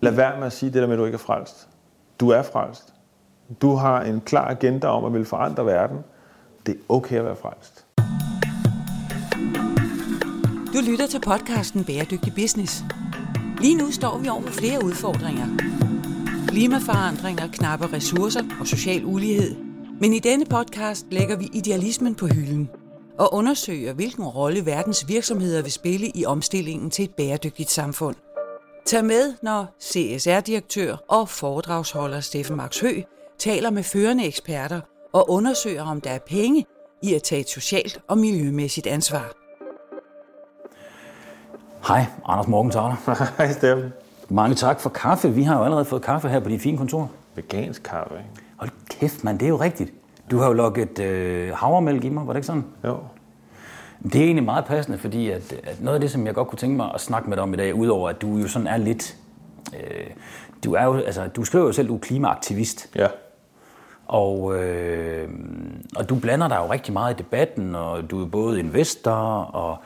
Lad være med at sige det der med, at du ikke er frelst. Du er frelst. Du har en klar agenda om at vil forandre verden. Det er okay at være frelst. Du lytter til podcasten Bæredygtig Business. Lige nu står vi over for flere udfordringer. Klimaforandringer, knappe ressourcer og social ulighed. Men i denne podcast lægger vi idealismen på hylden og undersøger, hvilken rolle verdens virksomheder vil spille i omstillingen til et bæredygtigt samfund. Tag med, når CSR-direktør og foredragsholder Steffen Max Hø taler med førende eksperter og undersøger, om der er penge i at tage et socialt og miljømæssigt ansvar. Hej, Anders Morgenthaler. Hej Steffen. Mange tak for kaffe. Vi har jo allerede fået kaffe her på dit fine kontor. Vegansk kaffe, ikke? Hold kæft, mand, det er jo rigtigt. Du har jo lukket øh, havremælk i mig, var det ikke sådan? Jo. Det er egentlig meget passende, fordi at, at noget af det, som jeg godt kunne tænke mig at snakke med dig om i dag, udover at du jo sådan er lidt... Øh, du, er jo, altså, du skriver jo selv, du er klimaaktivist. Ja. Og, øh, og du blander dig jo rigtig meget i debatten, og du er både investor, og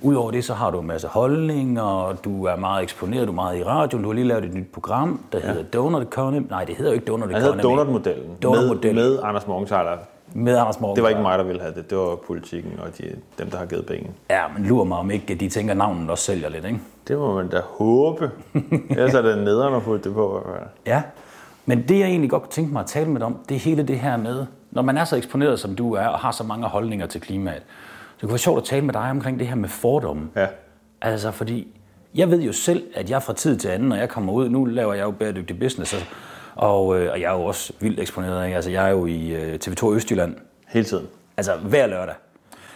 udover det, så har du en masse holdninger, og du er meget eksponeret, du er meget i radioen. Du har lige lavet et nyt program, der ja. hedder Donut Economy. Nej, det hedder jo ikke Donut Economy. hedder Donut-modellen. Donut-modellen. Med, med Anders Morgenthaler. Med Anders Morgen. Det var ikke mig, der ville have det. Det var politikken og de, dem, der har givet penge. Ja, men lurer mig om ikke, de tænker, at navnet også sælger lidt, ikke? Det må man da håbe. Ellers er det nederen at få det på. Ja, men det jeg egentlig godt kunne tænke mig at tale med dig om, det er hele det her med, når man er så eksponeret som du er, og har så mange holdninger til klimaet, så det kunne være sjovt at tale med dig omkring det her med fordomme. Ja. Altså fordi, jeg ved jo selv, at jeg fra tid til anden, når jeg kommer ud, nu laver jeg jo bæredygtig business, og, og, øh, og jeg er jo også vildt eksponeret. Ikke? Altså jeg er jo i øh, TV2 Østjylland, Hele tiden. altså hver lørdag.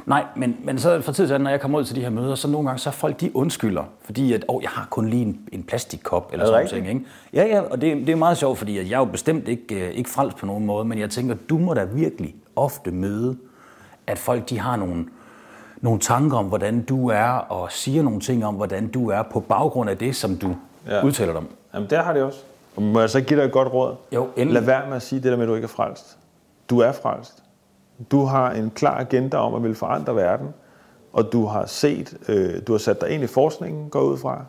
Nej, men, men så fra tid til anden, når jeg kommer ud til de her møder, så nogle gange så folk, de undskylder, fordi at, åh, jeg har kun lige en, en plastikkop, eller Er sådan noget. Ikke? Ja, ja, og det, det er meget sjovt, fordi at jeg er jo bestemt ikke, øh, ikke frelst på nogen måde, men jeg tænker, du må da virkelig ofte møde, at folk, de har nogle, nogle tanker om, hvordan du er, og siger nogle ting om, hvordan du er, på baggrund af det, som du Ja. ja. udtaler dig om. Jamen, der har det også. Må jeg så give dig et godt råd? Jo, endelig. Lad være med at sige det der med, at du ikke er frelst. Du er frelst. Du har en klar agenda om at vil forandre verden, og du har set, øh, du har sat dig ind i forskningen, går ud fra.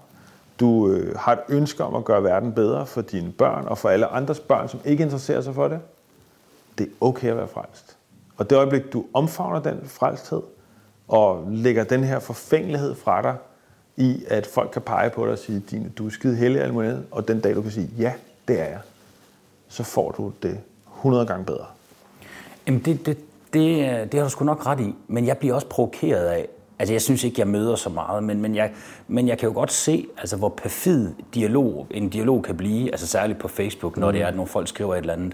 Du øh, har et ønske om at gøre verden bedre for dine børn og for alle andres børn, som ikke interesserer sig for det. Det er okay at være frelst. Og det øjeblik, du omfavner den frelsthed, og lægger den her forfængelighed fra dig, i at folk kan pege på dig og sige, "Dine, du er skide heldig alt og den dag du kan sige, ja, det er jeg, så får du det 100 gange bedre. Jamen, det, det, det, øh, det har du sgu nok ret i, men jeg bliver også provokeret af, altså jeg synes ikke, jeg møder så meget, men, men, jeg, men jeg kan jo godt se, altså, hvor perfid dialog, en dialog kan blive, altså særligt på Facebook, når det er, at nogle folk skriver et eller andet.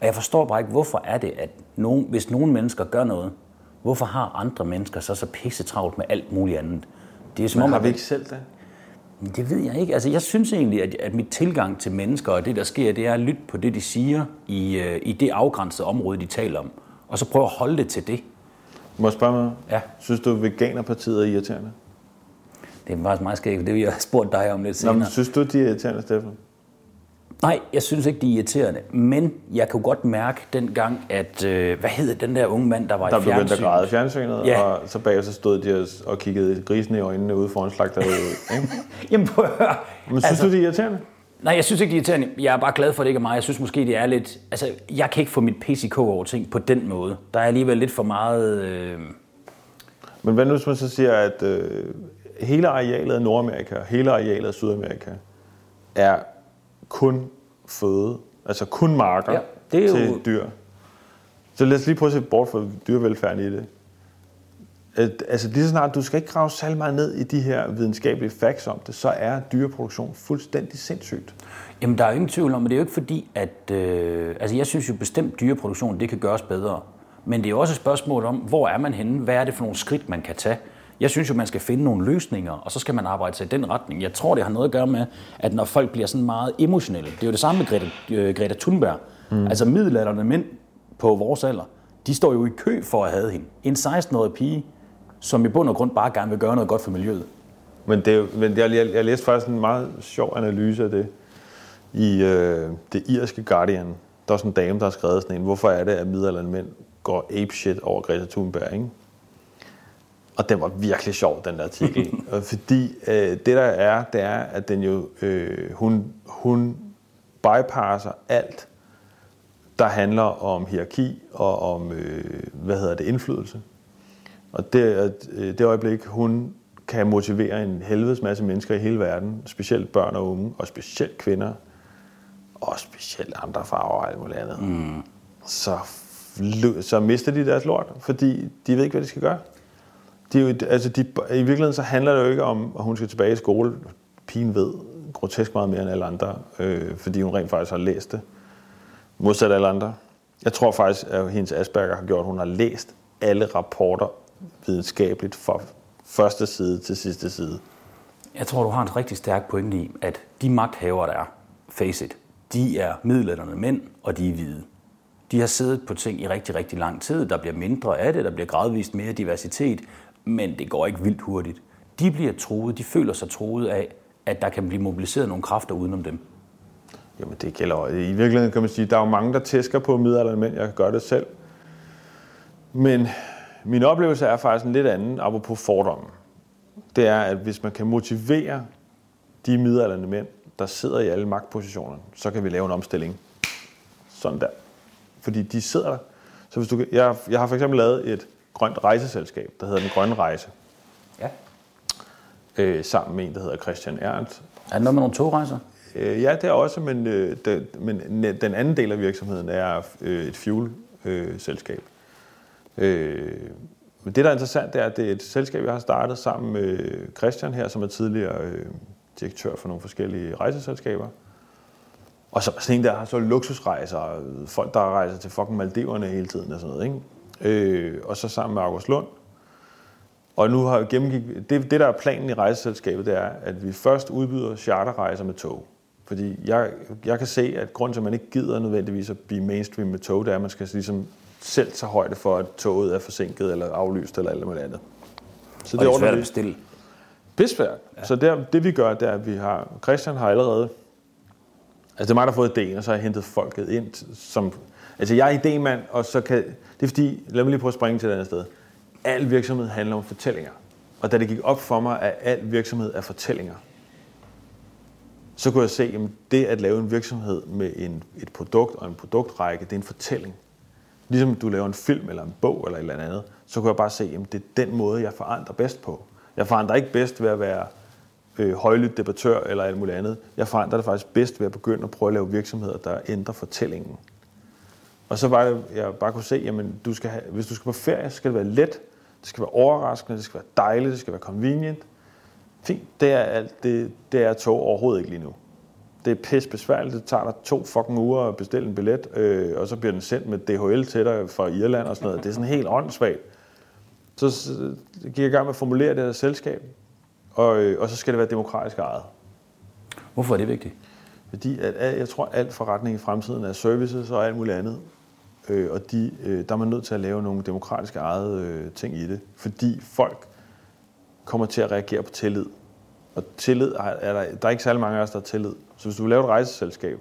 Og jeg forstår bare ikke, hvorfor er det, at nogen, hvis nogle mennesker gør noget, hvorfor har andre mennesker så så pisse travlt med alt muligt andet? Det er som Men om, har vi ikke selv det? det ved jeg ikke. Altså, jeg synes egentlig, at, at mit tilgang til mennesker og det, der sker, det er at lytte på det, de siger i, øh, i det afgrænsede område, de taler om. Og så prøve at holde det til det. Må jeg spørge mig? Ja. Synes du, at Veganerpartiet er irriterende? Det er faktisk meget skægt. Det vil jeg have spurgt dig om lidt Nå, senere. men synes du, de er irriterende, Steffen? Nej, jeg synes ikke, de er irriterende. Men jeg kunne godt mærke dengang, at... Øh, hvad hedder den der unge mand, der var Der i blev begyndt at fjernsynet? græde fjernsynet, Ja. og så bagefter stod de og- kiggede grisen i øjnene ude foran slagteriet. Jamen prøv at høre. Men synes altså, du, de er irriterende? Nej, jeg synes ikke, det er irriterende. Jeg er bare glad for, at det ikke er mig. Jeg synes måske, det er lidt... Altså, jeg kan ikke få mit PCK over ting på den måde. Der er alligevel lidt for meget... Øh, Men hvad nu, hvis man så siger, at øh, hele arealet af Nordamerika, hele arealet af Sydamerika, er kun føde, altså kun marker Ja, det er til jo- dyr. Så lad os lige prøve at se bort fra dyrevelfærden i det. At, altså lige så snart, du skal ikke grave særlig meget ned i de her videnskabelige facts om det, så er dyreproduktion fuldstændig sindssygt. Jamen, der er jo ingen tvivl om, men det er jo ikke fordi, at... Øh, altså, jeg synes jo bestemt, dyreproduktion, det kan gøres bedre. Men det er jo også et spørgsmål om, hvor er man henne? Hvad er det for nogle skridt, man kan tage? Jeg synes jo, man skal finde nogle løsninger, og så skal man arbejde sig i den retning. Jeg tror, det har noget at gøre med, at når folk bliver sådan meget emotionelle, det er jo det samme med Greta, øh, Greta Thunberg. Mm. Altså middelalderne mænd på vores alder, de står jo i kø for at have hende. En 16-årig pige, som i bund og grund bare gerne vil gøre noget godt for miljøet. Men, det, er jo- men jeg, jeg, jeg læste faktisk en meget sjov analyse af det i øh, det irske Guardian. Der er sådan en dame, der har skrevet sådan en, hvorfor er det, at middelalderne mænd går apeshit over Greta Thunberg, ikke? Og den var virkelig sjov, den der artikel. Fordi øh, det der er, det er, at den jo, øh, hun, hun bypasser alt, der handler om hierarki og om, øh, hvad hedder det, indflydelse. Og det, øh, det øjeblik, hun kan motivere en helvedes masse mennesker i hele verden, specielt børn og unge, og specielt kvinder, og specielt andre farver og alt muligt andet, mm. så, så mister de deres lort, fordi de ved ikke, hvad de skal gøre det er jo, altså de, I virkeligheden så handler det jo ikke om, at hun skal tilbage i skole. Pigen ved grotesk meget mere end alle andre, øh, fordi hun rent faktisk har læst det. Modsat alle andre. Jeg tror faktisk, at hendes Asperger har gjort, at hun har læst alle rapporter videnskabeligt fra første side til sidste side. Jeg tror, du har en rigtig stærk pointe i, at de magthavere, der er, face it, de er middelalderne mænd, og de er hvide. De har siddet på ting i rigtig, rigtig lang tid. Der bliver mindre af det, der bliver gradvist mere diversitet, men det går ikke vildt hurtigt. De bliver troet, de føler sig troet af, at der kan blive mobiliseret nogle kræfter udenom dem. Jamen det gælder I virkeligheden kan man sige, der er jo mange, der tæsker på middelalderne mænd. Jeg kan gøre det selv. Men min oplevelse er faktisk en lidt anden, apropos fordommen. Det er, at hvis man kan motivere de middelalderne mænd, der sidder i alle magtpositioner, så kan vi lave en omstilling. Sådan der. Fordi de sidder der. Så hvis du, jeg, jeg har for eksempel lavet et grønt rejseselskab, der hedder Den Grønne Rejse. Ja. Øh, sammen med en, der hedder Christian Ernst. Er det noget med nogle togrejser? Øh, ja, det er også, men, øh, det, men den anden del af virksomheden er øh, et fuel-selskab. Øh, men det, der er interessant, det er, at det er et selskab, jeg har startet sammen med Christian her, som er tidligere øh, direktør for nogle forskellige rejseselskaber. Og så sådan en, der har så luksusrejser, folk, der rejser til fucking Maldiverne hele tiden og sådan noget. Ikke? Øh, og så sammen med August Lund. Og nu har vi gennemgik, det, det, der er planen i rejseselskabet, det er, at vi først udbyder charterrejser med tog. Fordi jeg, jeg kan se, at grund til, at man ikke gider nødvendigvis at blive mainstream med tog, det er, at man skal ligesom selv tage højde for, at toget er forsinket eller aflyst eller alt muligt andet. Så det, og det er svært at bestille. Besvært. Ja. Så det, det vi gør, det er, at vi har, Christian har allerede, altså det er mig, der har fået idéen, og så har jeg hentet folket ind, som, altså jeg er idémand, og så kan, det er fordi, lad mig lige prøve at springe til et andet sted. Al virksomhed handler om fortællinger. Og da det gik op for mig, at al virksomhed er fortællinger, så kunne jeg se, at det at lave en virksomhed med en, et produkt og en produktrække, det er en fortælling. Ligesom du laver en film eller en bog eller et eller andet, så kunne jeg bare se, at det er den måde, jeg forandrer bedst på. Jeg forandrer ikke bedst ved at være øh, højlydt debattør eller alt muligt andet. Jeg forandrer det faktisk bedst ved at begynde at prøve at lave virksomheder, der ændrer fortællingen. Og så var det, jeg bare kunne se, jamen, du skal have, hvis du skal på ferie, så skal det være let, det skal være overraskende, det skal være dejligt, det skal være convenient. Fint, det er, alt, det, det er tog overhovedet ikke lige nu det er pisse besværligt. Det tager dig to fucking uger at bestille en billet, øh, og så bliver den sendt med DHL til dig fra Irland og sådan noget. Det er sådan helt åndssvagt. Så, så gik jeg i gang med at formulere det her selskab, og, øh, og så skal det være demokratisk ejet. Hvorfor er det vigtigt? Fordi at, jeg tror, at alt forretning i fremtiden er services og alt muligt andet. Øh, og de, øh, der er man nødt til at lave nogle demokratisk ejede øh, ting i det. Fordi folk kommer til at reagere på tillid. Og tillid er der, der er ikke særlig mange af os, der har tillid. Så hvis du vil lave et rejseselskab,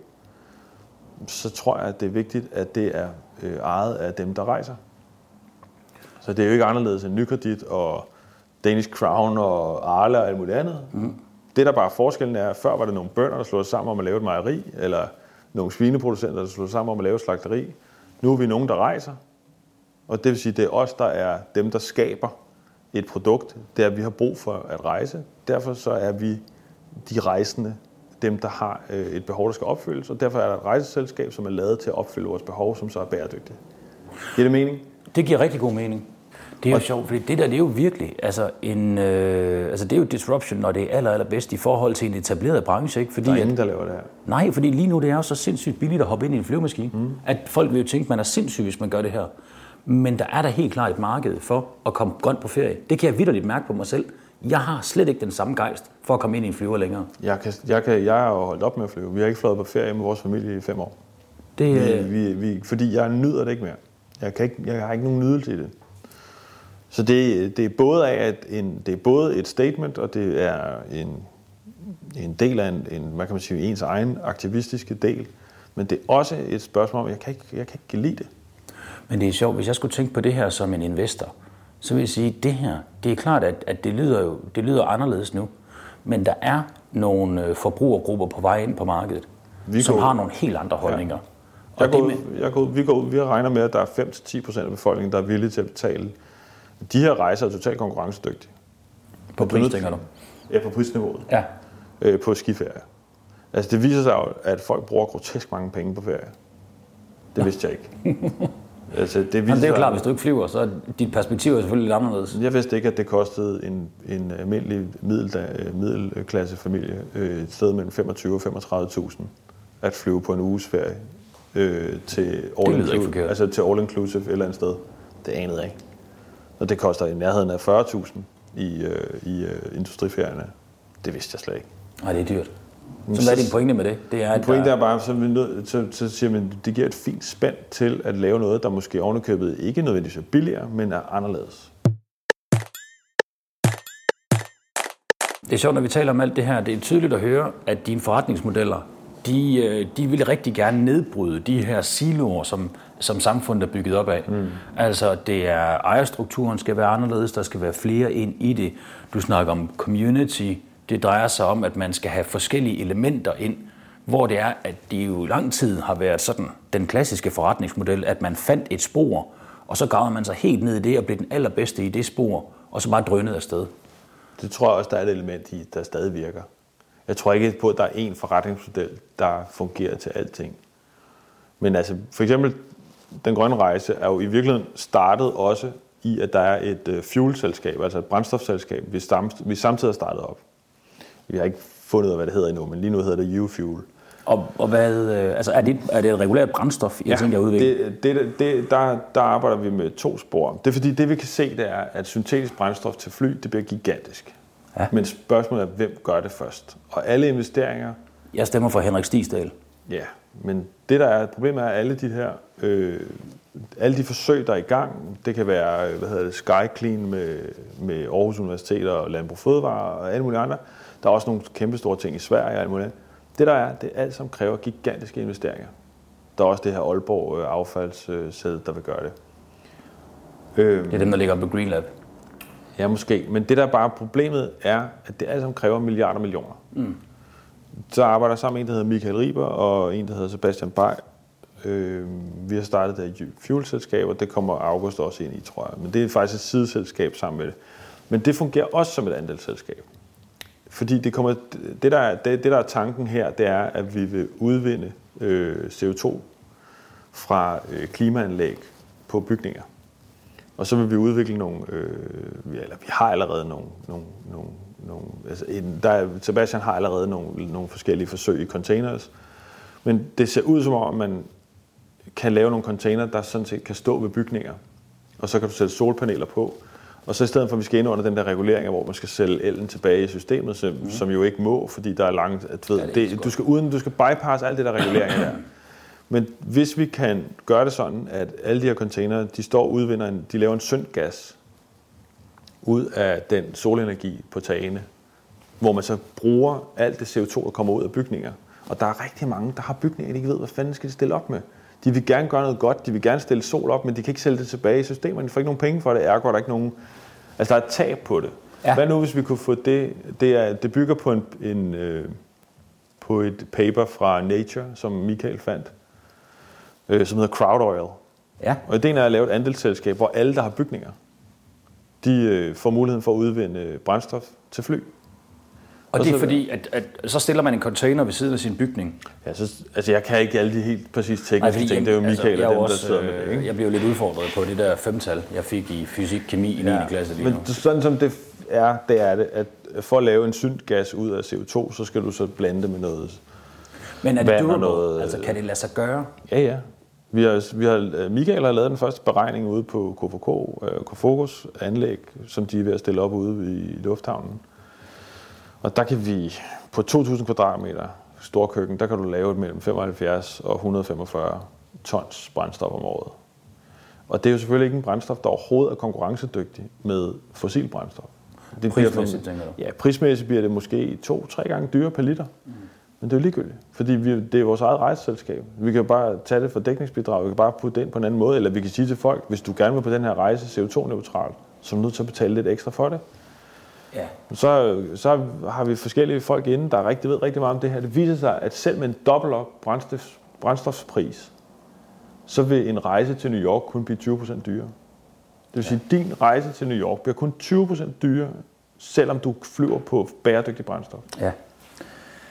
så tror jeg, at det er vigtigt, at det er øh, ejet af dem, der rejser. Så det er jo ikke anderledes end Nykredit og Danish Crown og Arle og alt muligt andet. Mm. Det, der bare er forskellen er, at før var det nogle bønder, der slog sig sammen om at lave et mejeri, eller nogle svineproducenter, der slog sig sammen om at lave et slagteri. Nu er vi nogen, der rejser. Og det vil sige, det er os, der er dem, der skaber et produkt. Det er, at vi har brug for at rejse. Derfor så er vi de rejsende, dem, der har øh, et behov, der skal opfyldes, og derfor er der et rejseselskab, som er lavet til at opfylde vores behov, som så er bæredygtigt. Giver det mening? Det giver rigtig god mening. Det er jo og, sjovt, fordi det der, det er jo virkelig, altså, en, øh, altså det er jo disruption, når det er aller, allerbedst i forhold til en etableret branche, ikke? Fordi, der er ingen, der laver det her. Nej, fordi lige nu det er jo så sindssygt billigt at hoppe ind i en flyvemaskine, mm. at folk vil jo tænke, at man er sindssyg, hvis man gør det her. Men der er der helt klart et marked for at komme grønt på ferie. Det kan jeg vidderligt mærke på mig selv. Jeg har slet ikke den samme gejst for at komme ind i en flyver længere. Jeg, kan, jeg, kan, jeg har jo holdt op med at flyve. Vi har ikke flået på ferie med vores familie i fem år. Det, vi, vi, vi, fordi jeg nyder det ikke mere. Jeg, kan ikke, jeg har ikke nogen nydelse i det. Så det, det, er både af, at en, det er både et statement, og det er en, en del af en, en, hvad kan man sige, ens egen aktivistiske del. Men det er også et spørgsmål om, jeg kan ikke, jeg kan ikke lide det. Men det er sjovt, hvis jeg skulle tænke på det her som en investor, så vil jeg sige, at det her, det er klart, at, at det, lyder jo, det lyder anderledes nu. Men der er nogle øh, forbrugergrupper på vej ind på markedet, vi som går, har nogle helt andre holdninger. Ja. Jeg går, ud, jeg går, vi, går, vi regner med, at der er 5-10% af befolkningen, der er villige til at betale. De her rejser er totalt konkurrencedygtige. På pris, tænker du? Ja, på prisniveauet. Ja. Øh, på skiferie. Altså det viser sig jo, at folk bruger grotesk mange penge på ferie. Det vidste jeg ikke. altså, det, Jamen, det er jo klart, hvis du ikke flyver, så er dit perspektiv er selvfølgelig lidt anderledes. Jeg vidste ikke, at det kostede en, en almindelig middel, middelklassefamilie øh, et sted mellem 25 og 35.000 at flyve på en uges ferie øh, til, all inclusive, altså til all inclusive et eller andet sted. Det anede jeg ikke. Og det koster i nærheden af 40.000 i, øh, i øh, industriferierne. Det vidste jeg slet ikke. Nej, det er dyrt. Så hvad er din pointe med det? det er, at pointe er bare, så, vi nød, så, så siger man, det giver et fint spænd til at lave noget, der måske ovenikøbet ikke nødvendigvis er billigere, men er anderledes. Det er sjovt, når vi taler om alt det her. Det er tydeligt at høre, at dine forretningsmodeller, de, øh, de vil rigtig gerne nedbryde de her siloer, som, som samfundet er bygget op af. Mm. Altså, det er ejerstrukturen skal være anderledes, der skal være flere ind i det. Du snakker om community, det drejer sig om, at man skal have forskellige elementer ind, hvor det er, at det jo lang tid har været sådan den klassiske forretningsmodel, at man fandt et spor, og så gravede man sig helt ned i det og blev den allerbedste i det spor, og så bare drønede afsted. Det tror jeg også, der er et element i, der stadig virker. Jeg tror ikke på, at der er én forretningsmodel, der fungerer til alting. Men altså, for eksempel, den grønne rejse er jo i virkeligheden startet også i, at der er et uh, fuelselskab, altså et brændstofselskab, vi, vi samtidig har startet op. Vi har ikke fundet ud af, hvad det hedder endnu, men lige nu hedder det U-Fuel. Og, og hvad, øh, altså er, det, er det et regulært brændstof, I ja, tænker at udvikle? Det, det, det, der, der arbejder vi med to spor. Det er fordi, det vi kan se, det er, at syntetisk brændstof til fly, det bliver gigantisk. Ja. Men spørgsmålet er, hvem gør det først? Og alle investeringer... Jeg stemmer for Henrik Stisdal. Ja, men det der er problemet er, at alle de her... Øh, alle de forsøg, der er i gang, det kan være hvad hedder det, Sky Clean med, med Aarhus Universitet og Landbrug Fødevare og alle mulige andre, der er også nogle kæmpe store ting i Sverige og alt muligt. Det der er, det er alt som kræver gigantiske investeringer. Der er også det her Aalborg øh, affaldssæde, der vil gøre det. Øhm, det er dem, der ligger på Green Lab. Ja, måske. Men det der bare problemet er, at det alt sammen kræver milliarder millioner. Mm. Så arbejder jeg sammen med en, der hedder Michael Riber, og en, der hedder Sebastian Bay. Øh, vi har startet der fuelselskab, og det kommer August også ind i, tror jeg. Men det er faktisk et sideselskab sammen med det. Men det fungerer også som et andelsselskab. Fordi det, kommer, det, der, det, det, der er tanken her, det er, at vi vil udvinde øh, CO2 fra øh, klimaanlæg på bygninger. Og så vil vi udvikle nogle, øh, eller vi har allerede nogle, nogle, nogle, nogle altså en, der er, Sebastian har allerede nogle, nogle forskellige forsøg i containers, men det ser ud som om, at man kan lave nogle container, der sådan set kan stå ved bygninger, og så kan du sætte solpaneler på, og så i stedet for, at vi skal ind under den der regulering, hvor man skal sælge elen tilbage i systemet, som, mm. som jo ikke må, fordi der er langt... At, ved, ja, det det, du, skal uden, du skal bypass alt det der regulering der. Men hvis vi kan gøre det sådan, at alle de her container, de står udvinder en, de laver en syndgas ud af den solenergi på tagene, hvor man så bruger alt det CO2, der kommer ud af bygninger. Og der er rigtig mange, der har bygninger, de ikke ved, hvad fanden skal de stille op med. De vil gerne gøre noget godt, de vil gerne stille sol op, men de kan ikke sælge det tilbage i systemerne. De får ikke nogen penge for det, ergo er der ikke nogen... Altså, der er et tab på det. Ja. Hvad nu, hvis vi kunne få det... Det, er, det bygger på, en, en, øh, på et paper fra Nature, som Michael fandt, øh, som hedder Crowd Oil. Ja. Og ideen er at lave et andelsselskab, hvor alle, der har bygninger, de øh, får muligheden for at udvinde brændstof til fly. Og, det er fordi, at, at så stiller man en container ved siden af sin bygning. Ja, så, altså jeg kan ikke alle de helt præcis tekniske ting. Det er jo altså, Michael altså, og dem, også, der sidder med det. Ikke? Jeg blev lidt udfordret på det der femtal, jeg fik i fysik, kemi i 9. Ja, klasse lige Men nu. sådan som det er, det er det, at for at lave en syntgas ud af CO2, så skal du så blande det med noget Men er det durable? Noget, altså kan det lade sig gøre? Ja, ja. Vi har, vi har, Michael har lavet den første beregning ude på KFK, Kofokus anlæg, som de er ved at stille op ude i lufthavnen. Og der kan vi på 2.000 kvadratmeter storkøkken, der kan du lave mellem 75 og 145 tons brændstof om året. Og det er jo selvfølgelig ikke en brændstof, der overhovedet er konkurrencedygtig med fossil brændstof. Det prismæssigt, tænker du? Ja, prismæssigt bliver det måske to-tre gange dyrere per liter. Mm. Men det er jo ligegyldigt, fordi vi, det er vores eget rejseselskab. Vi kan bare tage det for dækningsbidrag, vi kan bare putte det ind på en anden måde, eller vi kan sige til folk, hvis du gerne vil på den her rejse CO2-neutral, så er du nødt til at betale lidt ekstra for det. Ja. Så, så har vi forskellige folk inde, der rigtig ved rigtig meget om det her. Det viser sig, at selv med en dobbelt op brændstof, brændstofspris, så vil en rejse til New York kun blive 20% dyrere. Det vil sige, at din rejse til New York bliver kun 20% dyrere, selvom du flyver på bæredygtig brændstof. Ja.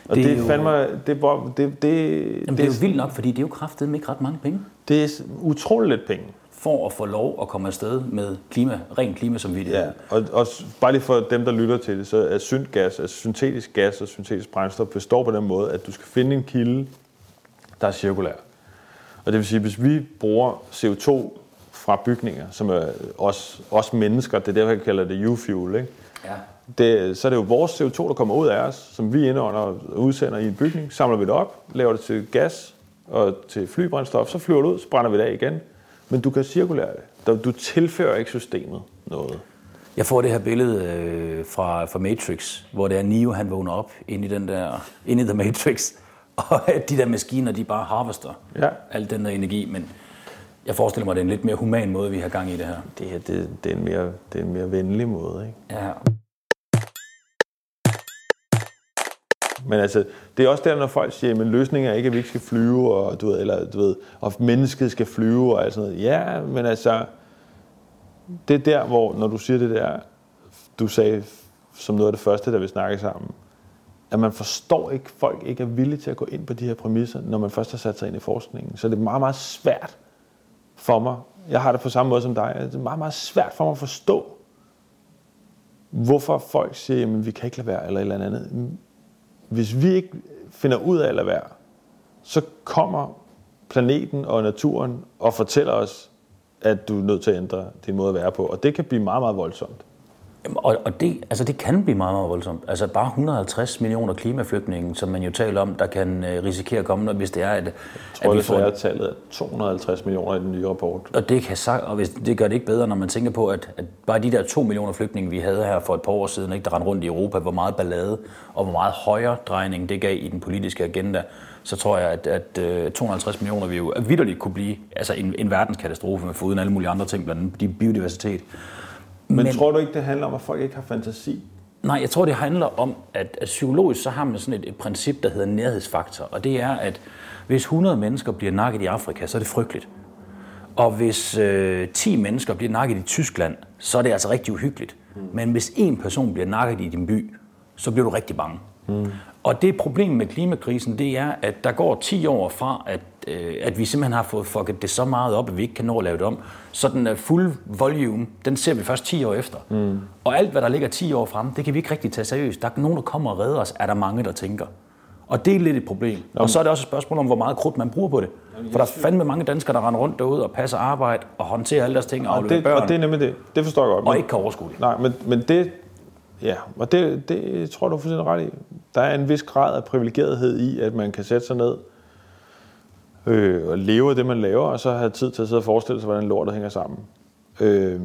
Og Det det, er jo- fandme, det, det, det, det, Jamen, det er jo vildt nok, fordi det er jo kraftedeme ikke ret mange penge det er utroligt lidt penge. for at få lov at komme afsted med klima, ren klima som vi Ja, og, og bare lige for dem, der lytter til det, så er syntgas, altså syntetisk gas og syntetisk brændstof, består på den måde, at du skal finde en kilde, der er cirkulær. Og det vil sige, hvis vi bruger CO2 fra bygninger, som er os, os mennesker, det er derfor, jeg kalder det U-fuel, ikke? Ja. Det, så er det jo vores CO2, der kommer ud af os, som vi indånder og udsender i en bygning, samler vi det op, laver det til gas og til flybrændstof, så flyver det ud, så brænder vi det af igen. Men du kan cirkulere det. Du- Du tilfører ikke systemet noget. Jeg får det her billede øh, fra, fra Matrix, hvor det er Neo, han vågner op inde i den der, inde i The Matrix, og at de der maskiner, de bare harvester Ja. al den der energi, men jeg forestiller mig, det er en lidt mere human måde, vi har gang i det her. Det her, det, det, er, en mere, det er en mere venlig måde, ikke? Ja. Men altså, det er også der, når folk siger, at løsningen er ikke, at vi ikke skal flyve, og, du ved, eller, du ved, og mennesket skal flyve og alt sådan noget. Ja, men altså, det er der, hvor, når du siger det der, du sagde som noget af det første, da vi snakkede sammen, at man forstår ikke, folk ikke er villige til at gå ind på de her præmisser, når man først har sat sig ind i forskningen. Så det er meget, meget svært for mig. Jeg har det på samme måde som dig. Det er meget, meget svært for mig at forstå, hvorfor folk siger, at vi kan ikke lade være, eller et eller andet. Hvis vi ikke finder ud af at lade være, så kommer planeten og naturen og fortæller os, at du er nødt til at ændre din måde at være på. Og det kan blive meget, meget voldsomt. Og, og det, altså det kan blive meget, meget voldsomt. Altså bare 150 millioner klimaflygtninge, som man jo taler om, der kan øh, risikere at komme, når- hvis det er, at, Jeg tror, at vi det får... er tallet af 250 millioner i den nye rapport. Og det, kan og hvis, det gør det ikke bedre, når man tænker på, at, at bare de der to millioner flygtninge, vi havde her for et par år siden, ikke, der rendte rundt i Europa, hvor meget ballade og hvor meget højere drejning det gav i den politiske agenda, så tror jeg, at, at øh, 250 millioner vil jo vidderligt kunne blive altså en, en verdenskatastrofe med foruden alle mulige andre ting, blandt andet de biodiversitet. Men, Men- tror du ikke, det handler om, at folk ikke har fantasi? Nej, jeg tror, det handler om, at, at psykologisk så har man sådan et, et princip, der hedder nærhedsfaktor. Og det er, at hvis 100 mennesker bliver nakket i Afrika, så er det frygteligt. Og hvis øh, 10 mennesker bliver nakket i Tyskland, så er det altså rigtig uhyggeligt. Men hvis en person bliver nakket i din by, så bliver du rigtig bange. Mm. Og det problem med klimakrisen, det er, at der går 10 år fra, at, øh, at vi simpelthen har fået fucket det så meget op, at vi ikke kan nå at lave det om. Så den er fuld volume, den ser vi først 10 år efter. Mm. Og alt, hvad der ligger 10 år frem, det kan vi ikke rigtig tage seriøst. Der er nogen, der kommer og redder os, er der mange, der tænker. Og det er lidt et problem. Og så er det også et spørgsmål om, hvor meget krudt man bruger på det. For der er fandme mange danskere, der render rundt derude og passer arbejde og håndterer alle deres ting og Og det, børn, og det er nemlig det. Det forstår jeg godt. og ikke kan overskue det. Nej, men, men det, ja, og det, det tror du er fuldstændig ret i. Der er en vis grad af privilegerethed i, at man kan sætte sig ned øh, og leve af det, man laver, og så have tid til at sidde og forestille sig, hvordan lortet hænger sammen. Øh,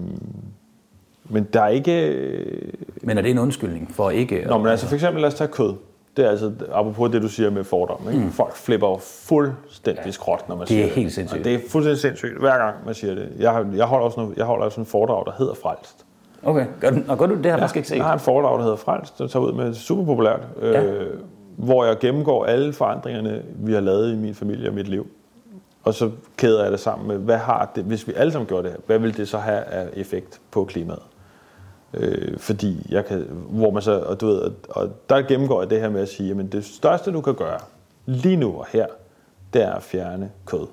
men der er ikke... Øh, Men er det en undskyldning for ikke... Nå, men altså for eksempel, lad os tage kød. Det er altså, apropos det, du siger med fordom. Ikke? Mm. Folk flipper jo fuldstændig ja. skråt, når man Det er siger helt sindssygt. Og det er fuldstændig sindssygt, hver gang man siger det. Jeg, har, jeg holder også noget, jeg holder også en foredrag, der hedder Frelst. Okay, gør, og gør du det? har jeg faktisk ikke set. Jeg har en foredrag, der hedder Frelst, der tager ud med super populært, Ja. øh, hvor jeg gennemgår alle forandringerne, vi har lavet i min familie og mit liv. Og så kæder jeg det sammen med, hvad har det, hvis vi alle sammen gjorde det her, hvad vil det så have af effekt på klimaet? Øh, fordi jeg kan, hvor man så, og du ved, og, og der gennemgår jeg det her med at sige, jamen det største du kan gøre lige nu og her, det er at fjerne kød.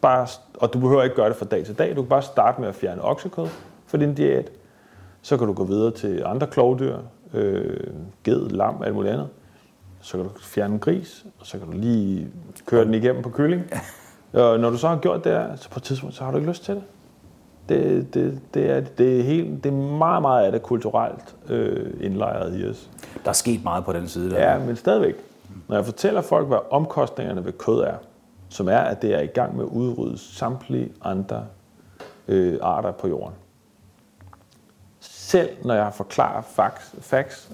Bare, og du behøver ikke gøre det fra dag til dag, du kan bare starte med at fjerne oksekød for din diæt. Så kan du gå videre til andre klovdyr, øh, ged, lam, alt muligt andet. Så kan du fjerne en gris, og så kan du lige køre den igennem på kylling. Og når du så har gjort det her, så på et tidspunkt, så har du ikke lyst til det. Det, det, det, er, det, er, helt, det er meget, meget af det kulturelt øh, indlejret i os. Der er sket meget på den side. Der. Ja, men stadigvæk. Når jeg fortæller folk, hvad omkostningerne ved kød er, som er, at det er i gang med at udrydde samtlige andre øh, arter på jorden. Selv når jeg har forklaret facts, facts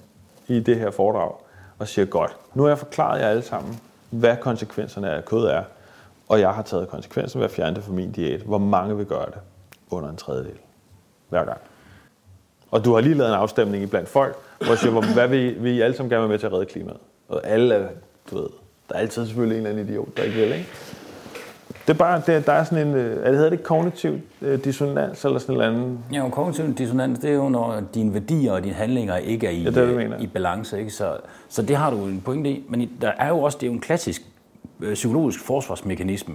i det her foredrag, og siger godt, nu har jeg forklaret jer alle sammen, hvad konsekvenserne af kød er, og jeg har taget konsekvensen ved at fjerne det fra min diæt. Hvor mange vil gøre det? Under en tredjedel. Hver gang. Og du har lige lavet en afstemning blandt folk, hvor jeg siger, hvor- hvad vil, vil I alle sammen gerne være med til at redde klimaet? Og alle er, du ved, der er altid selvfølgelig en eller anden idiot, der ikke vil, ikke? Det er bare, det, der er sådan en, øh, er det hedder det kognitiv øh, dissonans, eller sådan en eller anden, Ja, og kognitiv dissonans, det er jo, når dine værdier og dine handlinger ikke er i, Ja, det er mener. i balance. Ikke? Så, så det har du en pointe i. Men der er jo også, det er jo en klassisk øh, psykologisk forsvarsmekanisme,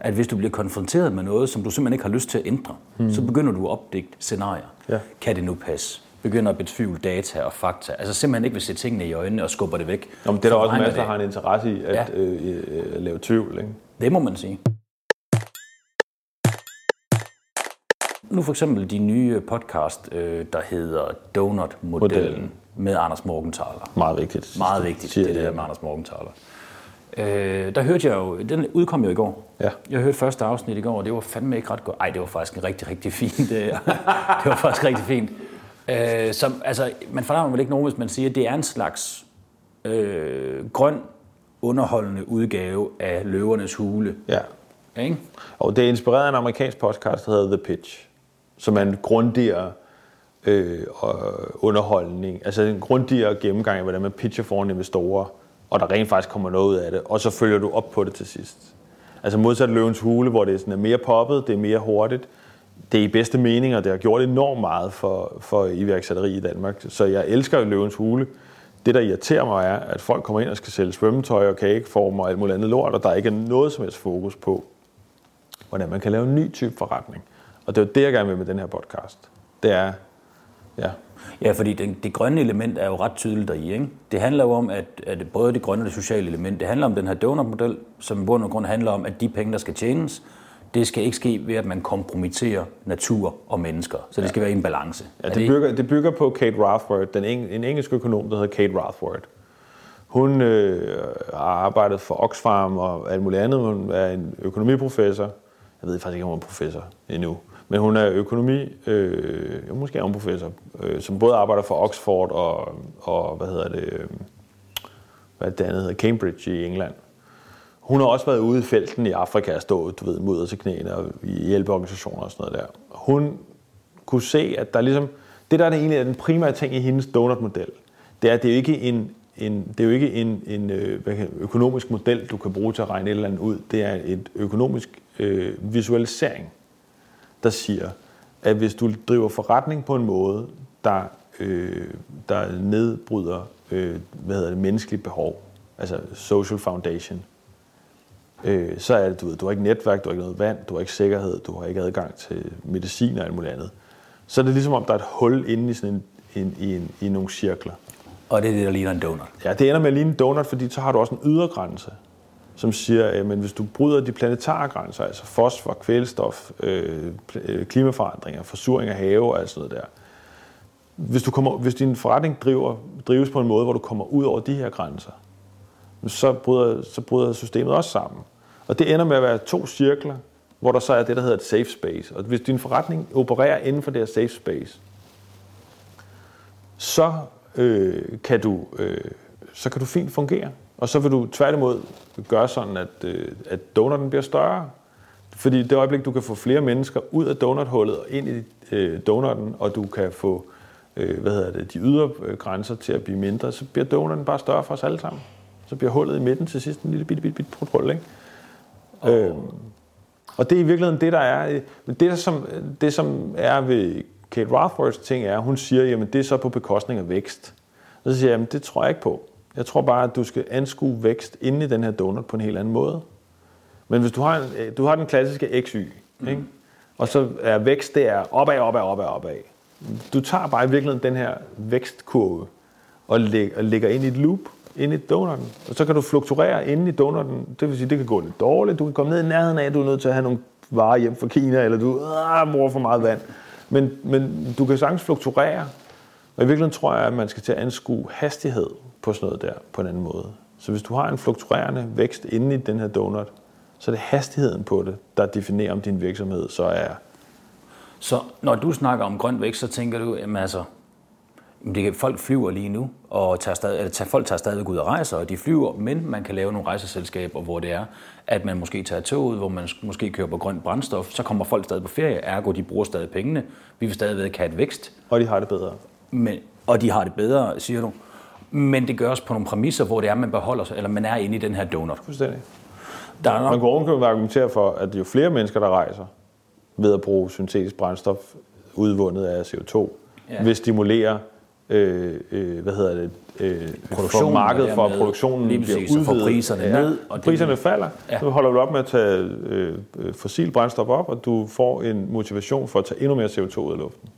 at hvis du bliver konfronteret med noget, som du simpelthen ikke har lyst til at ændre, hmm. så begynder du at opdægte scenarier. Ja. Kan det nu passe? Begynder at betvivle data og fakta. Altså simpelthen ikke vil se tingene i øjnene og skubber det væk. Nå, men det er der også masser, der har en interesse i at ja. øh, øh, lave tvivl, ikke? Det må man sige. Nu for eksempel de nye podcast, øh, der hedder Donut-modellen Modellen. med Anders Morgenthaler. Meget vigtigt. Meget vigtigt, det jeg. der med Anders Morgenthaler. Øh, der hørte jeg jo, den udkom jo i går. Ja. Jeg hørte første afsnit i går, og det var fandme ikke ret godt. Ej, det var faktisk en rigtig, rigtig fint. det var faktisk rigtig fint. Øh, som, altså, man fornærmer vel ikke nogen, hvis man siger, at det er en slags øh, grøn, underholdende udgave af Løvernes Hule. Ja. Ikke? Og det er inspireret af en amerikansk podcast, der hedder The Pitch, som er en grundigere øh, og underholdning, altså en grundigere gennemgang af, hvordan man pitcher foran investorer, og der rent faktisk kommer noget ud af det, og så følger du op på det til sidst. Altså modsat Løvens Hule, hvor det sådan er mere poppet, det er mere hurtigt, det er i bedste mening, og det har gjort enormt meget for, for iværksætteri i Danmark. Så jeg elsker Løvens Hule. Det, der irriterer mig, er, at folk kommer ind og skal sælge svømmetøj og kageformer og alt muligt andet lort, og der ikke er noget som helst fokus på, hvordan man kan lave en ny type forretning. Og det er jo det, jeg gerne vil med den her podcast. Det er, ja, Ja, fordi det, det grønne element er jo ret tydeligt deri. Ikke? Det handler jo om, at, at både det grønne og det sociale element, det handler om den her donut-model, som i bund og grund handler om, at de penge, der skal tjenes, det skal ikke ske ved, at man kompromitterer natur og mennesker. Så det skal være i en balance. ja Er det, bygger, det bygger på Kate Rathworth, den eng, en engelsk økonom, der hedder Kate Rathworth. Hun øh, har arbejdet for Oxfam og alt muligt andet. Hun er en økonomiprofessor. Jeg ved faktisk ikke, om hun er professor endnu. Men hun er økonomi, øh, måske er hun professor, øh, som både arbejder for Oxford og, og hvad hedder det, øh, hvad det andet hedder, Cambridge i England. Hun har også været ude i felten i Afrika og stået, du ved, mudder til knæene og i hjælpeorganisationer og sådan noget der. Hun kunne se, at der ligesom, det der er det egentlig er den primære ting i hendes donut-model, det er, at det er ikke en, en, det er jo ikke en, en øh, økonomisk model, du kan bruge til at regne et eller andet ud. Det er et økonomisk øh, visualisering, der siger, at hvis du driver forretning på en måde, der, øh, der nedbryder øh, hvad hedder det, menneskelige behov, altså social foundation, øh, så er det, du ved, du har ikke netværk, du har ikke noget vand, du har ikke sikkerhed, du har ikke adgang til medicin og alt muligt andet. Så er det ligesom om, der er et hul inde i, sådan en, en, i, en, i nogle cirkler. Og det er det, der ligner en donut. Ja, det ender med at ligne en donut, fordi så har du også en ydre grænse, som siger, at men hvis du bryder de planetare grænser, altså fosfor, kvælstof, øh, øh, klimaforandringer, forsuring af have og alt sådan noget der, hvis, du kommer, hvis din forretning driver, drives på en måde, hvor du kommer ud over de her grænser, så bryder, så bryder systemet også sammen. Og det ender med at være to cirkler, hvor der så er det, der hedder et safe space. Og hvis din forretning opererer inden for det her safe space, så øh, kan du øh, så kan du fint fungere. Og så vil du tværtimod gøre sådan, at, øh, at donutten bliver større. Fordi det øjeblik, du kan få flere mennesker ud af donuthullet og ind i øh, donutten, og du kan få øh, hvad hedder det, de ydre øh, grænser til at blive mindre, så bliver donutten bare større for os alle sammen. Så bliver hullet i midten til sidst en lille bitte, bitte, bitte prut ikke? Øhm, og det er i virkeligheden det, der er. Men det, som, det, som er ved Kate Rothworths ting, er, at hun siger, jamen det er så på bekostning af vækst. Og så siger jeg, jamen det tror jeg ikke på. Jeg tror bare, at du skal anskue vækst inde i den her donut på en helt anden måde. Men hvis du har, en, øh, du har den klassiske XY, mm. ikke? og så er vækst, det er opad, opad, opad, opad. Du tager bare i virkeligheden den her vækstkurve og, læg, og lægger ind i et loop, ind i donutten. Og så kan du fluktuere inde i donutten. Det vil sige, det kan gå lidt dårligt. Du kan komme ned i nærheden af, at du er nødt til at have nogle varer hjem fra Kina, eller du bruger for meget vand. Men, men du kan sagtens fluktuere. Og i virkeligheden tror jeg, at man skal til at anskue hastighed på sådan noget der på en anden måde. Så hvis du har en fluktuerende vækst inde i den her donut, så er det hastigheden på det, der definerer, om din virksomhed så er Så når du snakker om grøn vækst, så tænker du, jamen altså, det kan, folk flyver lige nu, og tager stadig, eller tager, folk tager stadig ud og rejser, og de flyver, men man kan lave nogle rejseselskaber, hvor det er, at man måske tager toget, hvor man måske kører på grønt brændstof, så kommer folk stadig på ferie, ergo de bruger stadig pengene, vi vil stadigvæk have et vækst. Og de har det bedre. Men, og de har det bedre, siger du. Men det gøres på nogle præmisser, hvor det er, man beholder sig, eller man er inde i den her donut. Fuldstændig. Der er Man nok, kan ovenkøbet argumentere for, at jo flere mennesker, der rejser ved at bruge syntetisk brændstof udvundet af CO2, Ja. ja. vil stimulere øh, øh, hvad hedder det, øh, for markedet for, dermed produktionen bliver præcis, så udvidet. priserne ned, og det- priserne falder. Ja. Ja. Så holder du op med at tage øh, øh, fossil brændstof op, og du får en motivation for at tage endnu mere CO2 ud af luften.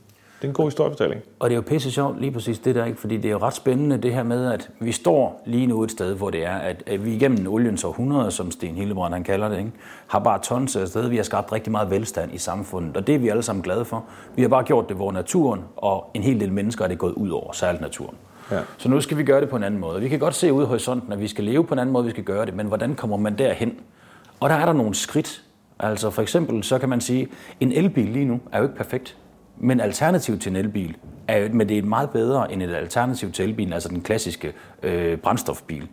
Det er en god historiefortælling. Og det er jo pisse sjovt lige præcis det der, ikke? fordi det er jo ret spændende det her med, at vi står lige nu et sted, hvor det er, at at vi igennem oliens århundrede, som Sten Hillebrand han kalder det, ikke? har bare tons af sted. Vi har skabt rigtig meget velstand i samfundet, og det er vi alle sammen glade for. Vi har bare gjort det, hvor naturen og en hel del mennesker er det gået ud over, særligt naturen. Ja. Så nu skal vi gøre det på en anden måde. Vi kan godt se ud i horisonten, at vi skal leve på en anden måde, vi skal gøre det, men hvordan kommer man derhen? Og der er der nogle skridt. Altså for eksempel, så kan man sige, en elbil lige nu er jo ikke perfekt. Men alternativ til en elbil, er men det er meget bedre end et alternativ til elbilen, altså den klassiske øh, brændstofbil.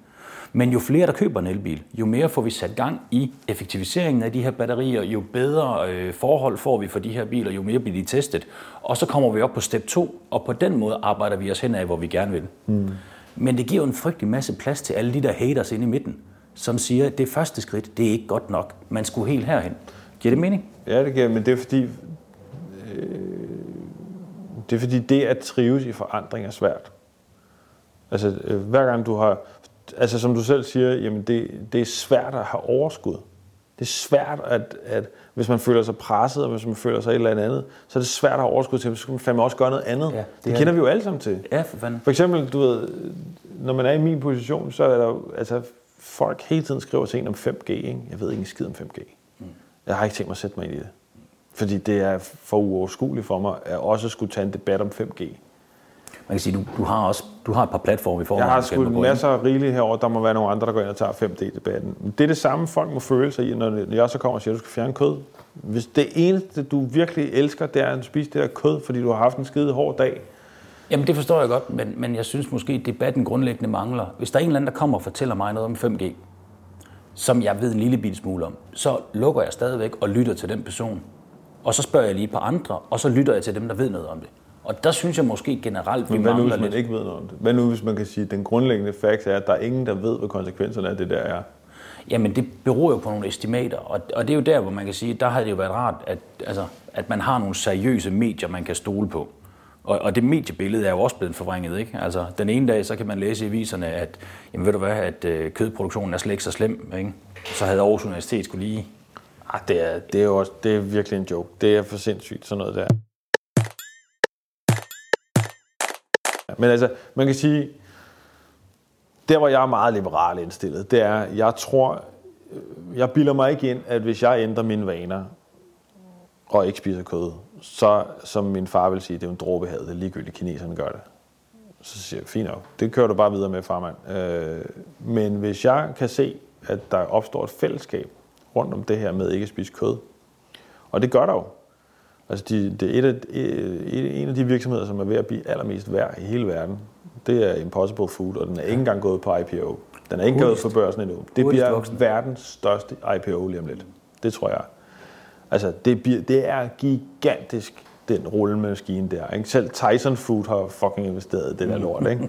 Men jo flere, der køber en elbil, jo mere får vi sat gang i effektiviseringen af de her batterier, jo bedre øh, forhold får vi for de her biler, jo mere bliver de testet. Og så kommer vi op på step 2, og på den måde arbejder vi os hen af, hvor vi gerne vil. Mm. Men det giver jo en frygtelig masse plads til alle de der haters inde i midten, som siger, at det første skridt, det er ikke godt nok. Man skulle helt herhen. Giver det mening? Ja, det giver, men det er fordi, øh, det er fordi det at trives i forandring er svært. Altså øh, hver gang du har, altså som du selv siger, jamen det, det er svært at have overskud. Det er svært, at, at hvis man føler sig presset, og hvis man føler sig et eller andet, så er det svært at have overskud til, så skal man fandme også gøre noget andet. Ja, det det, er kender det. vi jo alle sammen til. Ja, for fanden. For eksempel, du ved, når man er i min position, så er der altså, folk hele tiden skriver ting om 5G, ikke? Jeg ved ikke en skid om 5G. Jeg har ikke tænkt mig at sætte mig ind i det. Fordi det er for uoverskueligt for mig, at også skulle tage en debat om 5G. Man kan sige, du, du har også du har et par platforme i forvejen. Jeg har sgu masser af rigeligt herover. Der må være nogle andre, der går ind og tager 5D-debatten. Men Det er det samme, folk må føle sig i, når jeg så kommer og siger, at du skal fjerne kød. Hvis det eneste, du virkelig elsker, det er at spise det der kød, fordi du har haft en skide hård dag, Jamen det forstår jeg godt, men, men jeg synes måske, at debatten grundlæggende mangler. Hvis der er en eller anden, der kommer og fortæller mig noget om 5G, som jeg ved en lille bit smule om, så lukker jeg stadigvæk og lytter til den person. Og så spørger jeg lige på andre, og så lytter jeg til dem, der ved noget om det. Og der synes jeg måske generelt, vi Men hvad nu, hvis man lidt. ikke ved noget om det? Hvad nu, hvis man kan sige, at den grundlæggende fakt er, at der er ingen, der ved, hvad konsekvenserne af det der er? Jamen det beror jo på nogle estimater, og, og det er jo der, hvor man kan sige, der havde det jo været rart, at, altså, at man har nogle seriøse medier, man kan stole på. Og, og det mediebillede er jo også blevet forvrænget, ikke? Altså, den ene dag, så kan man læse i aviserne, at, jamen ved du hvad, at øh, kødproduktionen er slet ikke så slem, ikke? Så havde Aarhus Universitet skulle lige... Ah, det, er, det er jo også, det er virkelig en joke. Det er for sindssygt, sådan noget der. Men altså, man kan sige, der hvor jeg er meget liberal indstillet, det er, jeg tror, øh, jeg bilder mig ikke ind, at hvis jeg ændrer mine vaner, og ikke spiser kød, så, som min far vil sige, det er jo en dråbe i det er ligegyldigt, kineserne gør det. Så siger jeg, fint nok, det kører du bare videre med, farmand. Øh, men hvis jeg kan se, at der opstår et fællesskab rundt om det her med ikke at spise kød, og det gør der jo. Altså, de, det er et af, et, en af de virksomheder, som er ved at blive allermest værd i hele verden. Det er Impossible Food, og den er ikke engang gået på IPO. Den er ikke gået Hurtigst. på børsen endnu. Det Hurtigst bliver voksende. verdens største IPO lige om lidt. Det tror jeg. Altså, det, bliver, det er gigantisk, den rullemaskine der. Ikke? Selv Tyson Food har fucking investeret i det der lort. Ikke?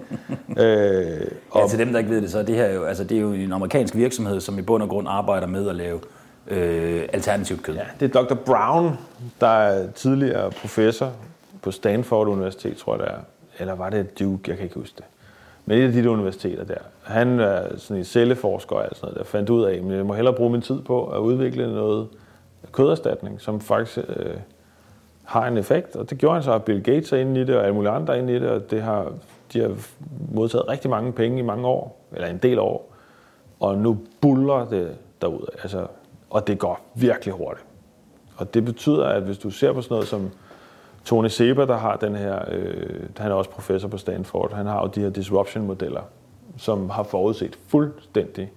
øh, og, Ja, til dem, der ikke ved det, så er det her jo, altså, det er jo en amerikansk virksomhed, som i bund og grund arbejder med at lave øh, alternativt kød. Ja, det er Dr. Brown, der er tidligere professor på Stanford Universitet, tror jeg det er. Eller var det Duke? Jeg kan ikke huske det. Men et af de universiteter der. Han er sådan en celleforsker og alt sådan noget, der fandt ud af, at jeg må hellere bruge min tid på at udvikle noget køderstatning, som faktisk øh, har en effekt. Og det gjorde han så, at Bill Gates er inde i det, og alle mulige andre er inde i det, og det har, de har modtaget rigtig mange penge i mange år, eller en del år. Og nu buller det derud. Altså, og det går virkelig hurtigt. Og det betyder, at hvis du ser på sådan noget som Tony Seba, der har den her, øh, han er også professor på Stanford, han har jo de her disruption-modeller, som har forudset fuldstændig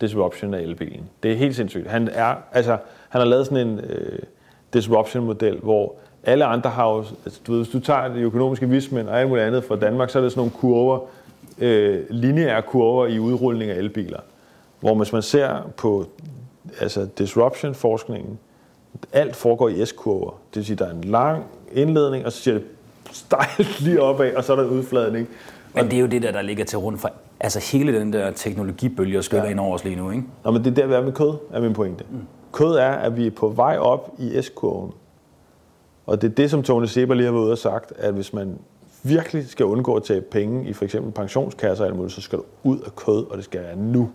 disruption af elbilen. Det er helt sindssygt. Han, er, altså, han har lavet sådan en øh, disruption-model, hvor alle andre har jo, altså, du ved, hvis du tager de økonomiske vismænd og alt muligt andet fra Danmark, så er det sådan nogle kurver, øh, lineære kurver i udrulling af elbiler. Hvor hvis man ser på altså disruption-forskningen, alt foregår i S-kurver. Det vil sige, der er en lang indledning, og så siger det stejlt lige opad, og så er der en udfladning. Men det er jo det der, der ligger til rundt for altså hele den der teknologibølge og skyller ja. ind over os lige nu, ikke? Nå, men det er der, vi er med kød, er min pointe. Mm. Kød er, at vi er på vej op i S-kurven. Og det er det, som Tony Seber lige har været ude og sagt, at hvis man virkelig skal undgå at tabe penge i for eksempel pensionskasser eller muligt, så skal du ud af kød, og det skal være nu.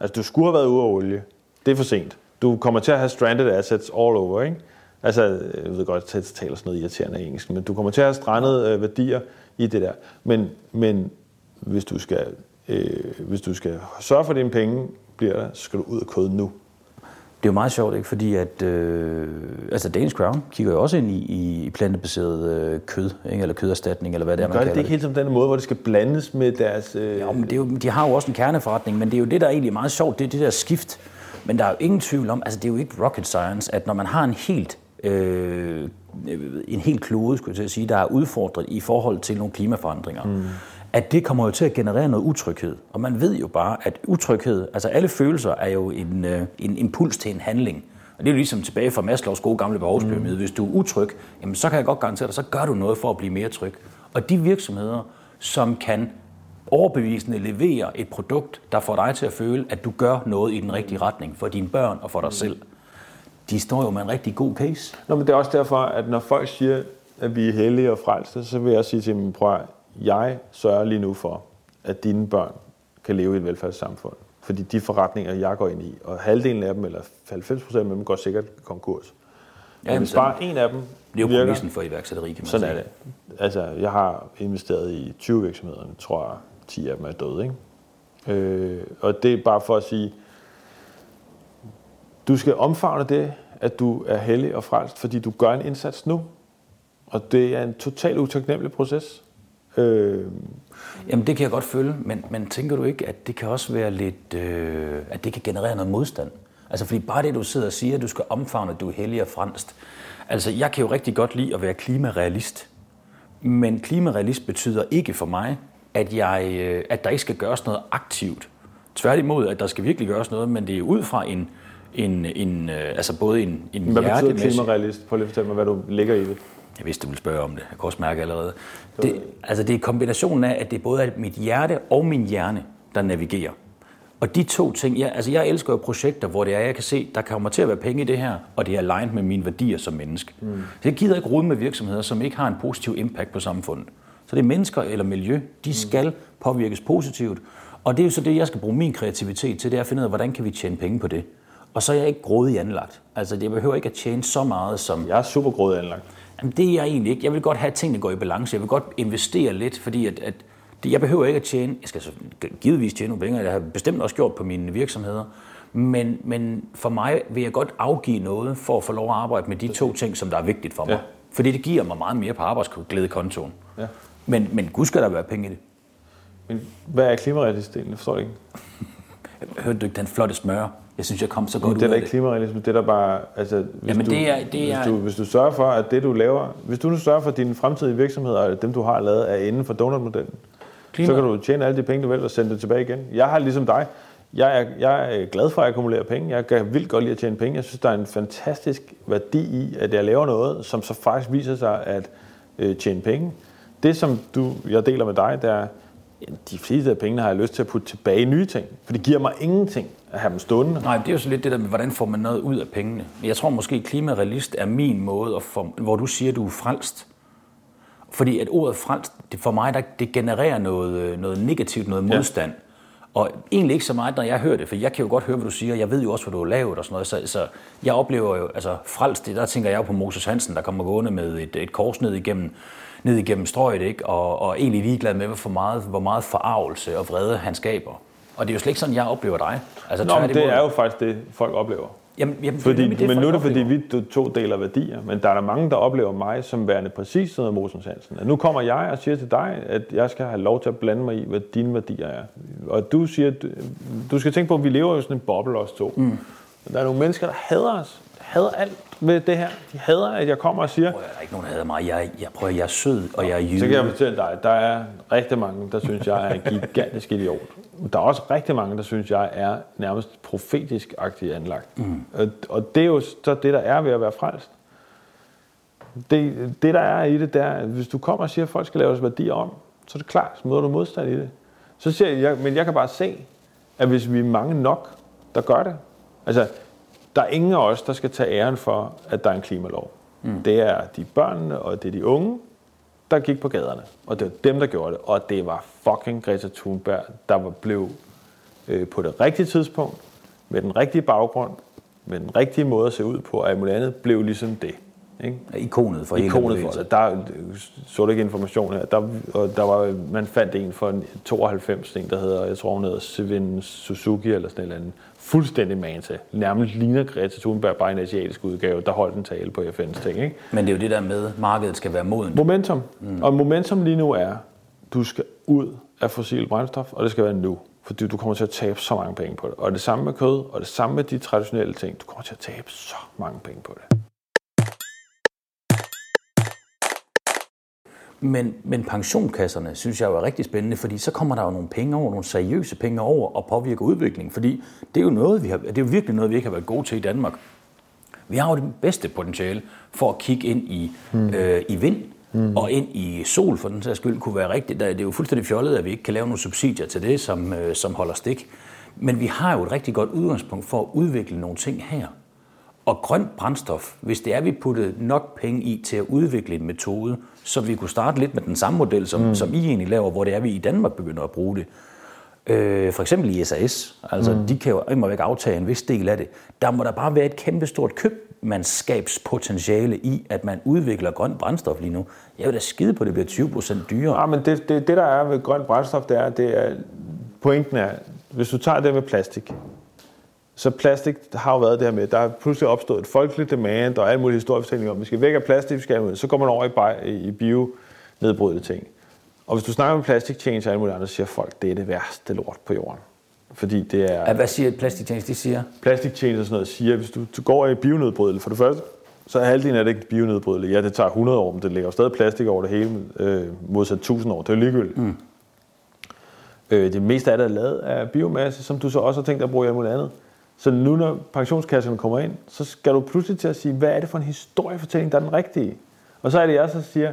Altså, du skulle have været ude af olie. Det er for sent. Du kommer til at have stranded assets all over, ikke? Altså, jeg ved godt, at jeg taler sådan noget irriterende engelsk, men du kommer til at have strandet øh, værdier i det der. Men, men hvis, du skal, øh, hvis du skal sørge for, at dine penge bliver der, så skal du ud af kød nu. Det er jo meget sjovt, ikke? fordi at, øh, altså Danish Crown kigger jo også ind i, i plantebaseret øh, kød, ikke? eller køderstatning, eller hvad det er, man gør det, det ikke helt som den måde, hvor det skal blandes med deres... Øh... Ja, men det er jo, de har jo også en kerneforretning, men det er jo det, der er egentlig meget sjovt, det er det der skift. Men der er jo ingen tvivl om, altså det er jo ikke rocket science, at når man har en helt øh, en helt klode, skulle jeg til at sige, der er udfordret i forhold til nogle klimaforandringer, mm. at det kommer jo til at generere noget utryghed. Og man ved jo bare, at utryghed, altså alle følelser er jo en, øh, en impuls til en handling. Og det er jo ligesom tilbage fra Maslows gode gamle behovspyramide. Mm. Hvis du er utryg, jamen så kan jeg godt garantere dig, så gør du noget for at blive mere tryg. Og de virksomheder, som kan overbevisende levere et produkt, der får dig til at føle, at du gør noget i den rigtige retning for dine børn og for dig selv, de står jo med en rigtig god case. Nå, men det er også derfor, at når folk siger, at vi er heldige og frelste, så vil jeg sige til dem, prøv jeg sørger lige nu for, at dine børn kan leve i et velfærdssamfund. Fordi de forretninger, jeg går ind i, og halvdelen af dem, eller 90 procent af dem, går sikkert konkurs. Ja, hvis bare en af dem Det er jo for iværksætteri, kan man Sådan sige. er det. Altså, jeg har investeret i 20 virksomheder, tror jeg, 10 af dem er døde. Ikke? Øh, og det er bare for at sige, du skal omfavne det, at du er heldig og frelst, fordi du gør en indsats nu. Og det er en totalt utaknemmelig proces. Øh... Jamen det kan jeg godt føle, men, men tænker du ikke, at det kan også være lidt, øh, at det kan generere noget modstand? Altså fordi bare det, du sidder og siger, at du skal omfavne, at du er heldig og frelst. Altså jeg kan jo rigtig godt lide at være klimarealist. Men klimarealist betyder ikke for mig, at, jeg, øh, at der ikke skal gøres noget aktivt. Tværtimod, at der skal virkelig gøres noget, men det er ud fra en, en, en øh, altså både en, en Hvad betyder klimarealist? Prøv lige at fortælle mig, hvad du ligger i det. Jeg vidste, du ville spørge om det. Jeg kan også mærke allerede. Det, altså det er kombinationen af, at det både er mit hjerte og min hjerne, der navigerer. Og de to ting, ja, altså jeg elsker jo projekter, hvor det er, jeg kan se, der kommer til at være penge i det her, og det er aligned med mine værdier som menneske. Mm. Så jeg gider ikke rode med virksomheder, som ikke har en positiv impact på samfundet. Så det er mennesker eller miljø, de skal påvirkes positivt. Og det er jo så det, jeg skal bruge min kreativitet til, det er at finde ud af, hvordan kan vi tjene penge på det. Og så er jeg ikke grådig anlagt. Altså, jeg behøver ikke at tjene så meget som... Jeg er super grådig anlagt. Jamen, det er jeg egentlig ikke. Jeg vil godt have, at tingene går i balance. Jeg vil godt investere lidt, fordi at, at det, jeg behøver ikke at tjene... Jeg skal så givetvis tjene nogle penge, jeg har bestemt også gjort på mine virksomheder. Men, men for mig vil jeg godt afgive noget for at få lov at arbejde med de to ting, som der er vigtigt for mig. Ja. Fordi det giver mig meget mere på arbejdsglædekontoen. Ja. Men, men gud skal der være penge i det. Men hvad er klimarealistisk-delen? Jeg forstår det ikke. Hørte du ikke den flotte smør? Jeg synes, jeg kom så godt ud af det. Det er ikke klimarealisme, det er der bare... Altså, hvis, Jamen, du, det er, det er... Hvis, du, hvis du sørger for, at det du laver... Hvis du nu sørger for, at dine fremtidige virksomheder, og dem du har lavet, er inden for donutmodellen, Klima. så kan du tjene alle de penge, du vil, og sende det tilbage igen. Jeg har ligesom dig, jeg er, jeg er glad for at akkumulere penge. Jeg kan vildt godt lide at tjene penge. Jeg synes, der er en fantastisk værdi i, at jeg laver noget, som så faktisk viser sig at øh, tjene penge. Det, som du, jeg deler med dig, det er, de fleste af pengene har jeg lyst til at putte tilbage i nye ting, for det giver mig ingenting at have dem stående. Nej, det er jo så lidt det der med, hvordan får man noget ud af pengene. Jeg tror måske, at klimarealist er min måde, at få, hvor du siger, at du er frelst. Fordi at ordet frelst, det for mig, der, det genererer noget, noget negativt, noget modstand. Ja. Og egentlig ikke så meget, når jeg hører det, for jeg kan jo godt høre, hvad du siger. Jeg ved jo også, hvad du har lavet og sådan noget. Så, så jeg oplever jo, altså frelst, det, der tænker jeg jo på Moses Hansen, der kommer gående med et, et kors ned igennem ned igennem strøget, ikke? Og, og egentlig ligeglad med, hvor meget, hvor meget forarvelse og vrede han skaber. Og det er jo slet ikke sådan, jeg oplever dig. Altså, Nå, men det er jo faktisk det, folk oplever. Jamen, jamen, fordi, det, men nu er det, fordi vi to deler værdier, men der er der mange, der oplever mig som værende præcis sådan noget Mosens Hansen. At nu kommer jeg og siger til dig, at jeg skal have lov til at blande mig i, hvad dine værdier er. Og du siger, at du skal tænke på, at vi lever jo sådan en boble os to. Mm. Der er nogle mennesker, der hader os, hader alt ved det her. De hader, at jeg kommer og siger, Prøv, der er ikke nogen, der hader mig. Jeg, jeg, prøver, jeg er sød, og jeg er Så kan jeg jyde. fortælle dig, der er rigtig mange, der synes, jeg er en gigantisk idiot. Der er også rigtig mange, der synes, jeg er nærmest profetisk-agtig anlagt. Mm. Og, og det er jo så det, der er ved at være frelst. Det, det, der er i det, der, at hvis du kommer og siger, at folk skal lave deres værdier om, så er det klart, så møder du modstand i det. Så siger jeg, men jeg kan bare se, at hvis vi er mange nok, der gør det, altså, der er ingen af os, der skal tage æren for, at der er en klimalov. Mm. Det er de børnene, og det er de unge, der gik på gaderne. Og det var dem, der gjorde det. Og det var fucking Greta Thunberg, der var blev øh, på det rigtige tidspunkt, med den rigtige baggrund, med den rigtige måde at se ud på, og alt andet, blev ligesom det. Ikke? Ikonet for hele Ikonet for bevægelsen. det. Der så du ikke information her. Der, og der var, man fandt en for en 92, en, der hedder, jeg tror hun hedder Sevin Suzuki eller sådan et eller andet. Fuldstændig man til. Nærmest ligner Greta Thunberg bare en asiatisk udgave, der holdt en tale på FN's ting. Ikke? Men det er jo det der med, markedet skal være modent. Momentum. Mm. Og momentum lige nu er, du skal ud af fossil brændstof, og det skal være nu. Fordi du kommer til at tabe så mange penge på det. Og det samme med kød, og det samme med de traditionelle ting. Du kommer til at tabe så mange penge på det. Men, men pensionskasserne synes jeg jo er rigtig spændende, fordi så kommer der jo nogle penge over, nogle seriøse penge over og påvirker udviklingen. Fordi det er jo noget, vi har, det er jo virkelig noget, vi ikke har været gode til i Danmark. Vi har jo det bedste potentiale for at kigge ind i, mm. øh, i vind mm. og ind i sol, for den sags skyld kunne være rigtigt. Det er jo fuldstændig fjollet, at vi ikke kan lave nogle subsidier til det, som, øh, som holder stik. Men vi har jo et rigtig godt udgangspunkt for at udvikle nogle ting her. Og grønt brændstof, hvis det er, vi puttede nok penge i til at udvikle en metode, så vi kunne starte lidt med den samme model, som, mm. som I egentlig laver, hvor det er, vi i Danmark begynder at bruge det. Øh, for eksempel i SAS, altså mm. de kan jo immer væk aftage en vis del af det. Der må der bare være et kæmpestort købmandskabspotentiale i, at man udvikler grønt brændstof lige nu. Jeg vil da skide på, at det bliver 20 procent dyrere. Ja, men det, det, det, der er ved grønt brændstof, det er, det er, pointen er, hvis du tager det med plastik, så plastik har jo været det her med, der er pludselig opstået et folkeligt demand og alle mulige historiefortællinger om, vi skal væk af plastik, vi skal. Så går man over i, bi- i bio-nedbrydende ting. Og hvis du snakker med plastic change og alle mulige andre, så siger folk, det er det værste lort på jorden. Fordi det er... Hvad siger Plastic Change? De siger, Plastic change og sådan noget siger, hvis du, du går i bionedbrydelse, for det første, så er halvdelen af det ikke bionedbrydeligt. Ja, det tager 100 år, men det ligger stadig plastik over det hele, øh, modsat 1000 år. Det er jo ligegyldigt. Mm. Øh, det meste af det er lavet af biomasse, som du så også har tænkt dig at bruge i alt muligt andet. Så nu når pensionskasserne kommer ind, så skal du pludselig til at sige, hvad er det for en historiefortælling, der er den rigtige? Og så er det, jeg så siger,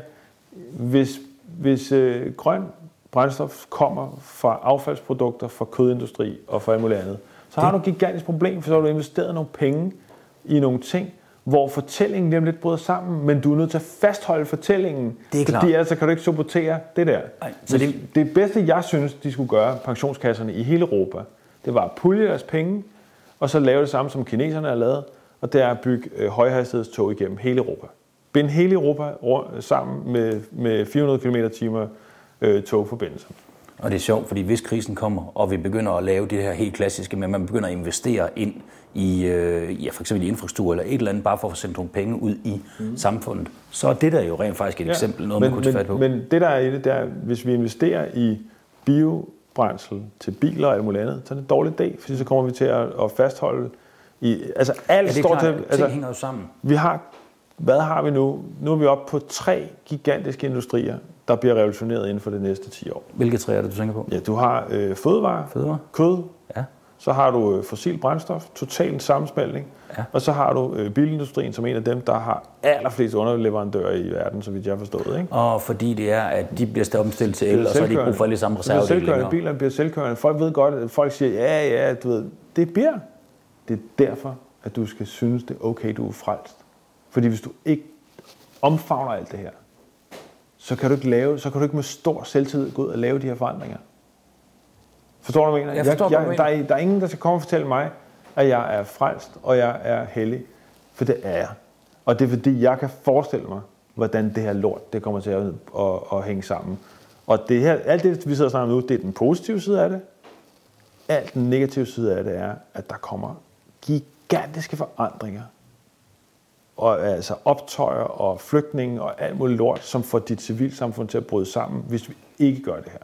hvis, hvis øh, grøn brændstof kommer fra affaldsprodukter fra kødindustri og fra alt muligt andet, så har du et gigantisk problem, for så har du investeret nogle penge i nogle ting, hvor fortællingen om lidt bryder sammen, men du er nødt til at fastholde fortællingen, Det er klart. fordi ellers kan du ikke sabotere det der. Nej, så det, det bedste, jeg synes, de skulle gøre, pensionskasserne i hele Europa, det var at pulje deres penge, og så lave det samme, som kineserne har lavet, og det er at bygge øh, højhastighedstog igennem hele Europa. Binde hele Europa sammen med, med 400 km timer øh, togforbindelser. Og det er sjovt, fordi hvis krisen kommer, og vi begynder at lave det her helt klassiske, men man begynder at investere ind i, øh, ja, for eksempel i infrastruktur eller et eller andet, bare for at få sendt nogle penge ud i mm. samfundet, så er det der jo rent faktisk et ja, eksempel, noget men, man kunne tage fat på. Men det der er i det, det er, hvis vi investerer i biobrændsel til biler og alt muligt andet, så er det en dårlig idé, fordi så kommer vi til at, at fastholde i, altså alt ja, det står klart, til, altså, hænger jo sammen. vi har, hvad har vi nu? Nu er vi oppe på tre gigantiske industrier, der bliver revolutioneret inden for de næste 10 år. Hvilke træer er det, du tænker på? Ja, du har øh, fødevare, Fødevare. kød, Ja. Så har du øh, fossil brændstof, total en sammensmeltning, Ja. og så har du øh, bilindustrien som en af dem, der har allerflest underleverandører i verden, så vidt jeg har forstået. Ikke? Og fordi det er, at de bliver omstillet til el, og så har de ikke brug for alle samme reservedele selvkørende, bilerne bliver selvkørende. Folk ved godt, at folk siger, ja, ja, du ved, det bliver. Det er derfor, at du skal synes, det er okay, du er frelst. Fordi hvis du ikke omfavner alt det her, så kan du ikke, lave, så kan du ikke med stor selvtid gå ud og lave de her forandringer. Forstår du, hvad jeg mener? Jeg forstår, du jeg, der, er, der er ingen, der skal komme og fortælle mig, at jeg er frelst, og jeg er hellig. For det er jeg. Og det er fordi, jeg kan forestille mig, hvordan det her lort, det kommer til at, at, at hænge sammen. Og det her, alt det, vi sidder og snakker om nu, det er den positive side af det. Alt den negative side af det er, at der kommer gigantiske forandringer. Og altså optøjer og flygtninge og alt muligt lort, som får dit civilsamfund til at bryde sammen, hvis vi ikke gør det her.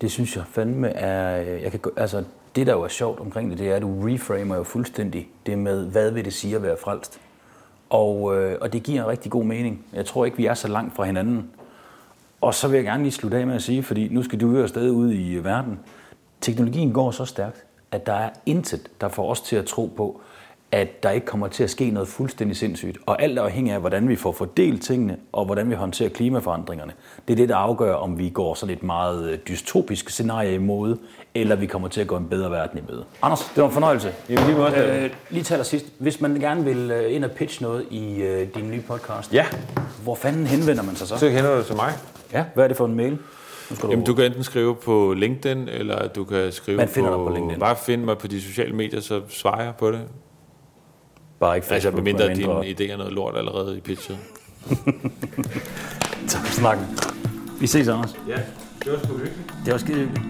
Det synes jeg fandme er... Øh, jeg kan, altså, det, der jo er sjovt omkring det, det er, at du reframer jo fuldstændig det med, hvad vil det sige at være frelst? Og, øh, og det giver en rigtig god mening. Jeg tror ikke, vi er så langt fra hinanden. Og så vil jeg gerne lige slutte af med at sige, fordi nu skal du jo afsted ud i øh, verden. Teknologien går så stærkt, at der er intet, der får os til at tro på, at der ikke kommer til at ske noget fuldstændig sindssygt. Og alt er afhængig af, hvordan vi får fordelt tingene, og hvordan vi håndterer klimaforandringerne. Det er det, der afgør, om vi går sådan et meget øh, dystopisk scenarie imod, eller vi kommer til at gå en bedre verden i møde. Anders, det var en fornøjelse. Jamen, lige, måde, øh, lige til sidst. Hvis man gerne vil øh, ind og pitche noget i øh, din nye podcast, ja. hvor fanden henvender man sig så? Så henvender du til mig. Ja, hvad er det for en mail? Du... Jamen, du kan enten skrive på LinkedIn, eller du kan skrive Man finder på, på LinkedIn. Bare find mig på de sociale medier, så svarer jeg på det. Bare ikke Altså, Facebook, medmindre medmindre- din idé er noget lort allerede i pitchet. Tak for snakken. Vi ses, Anders. Ja, det var sgu hyggeligt. Det var skide hyggeligt.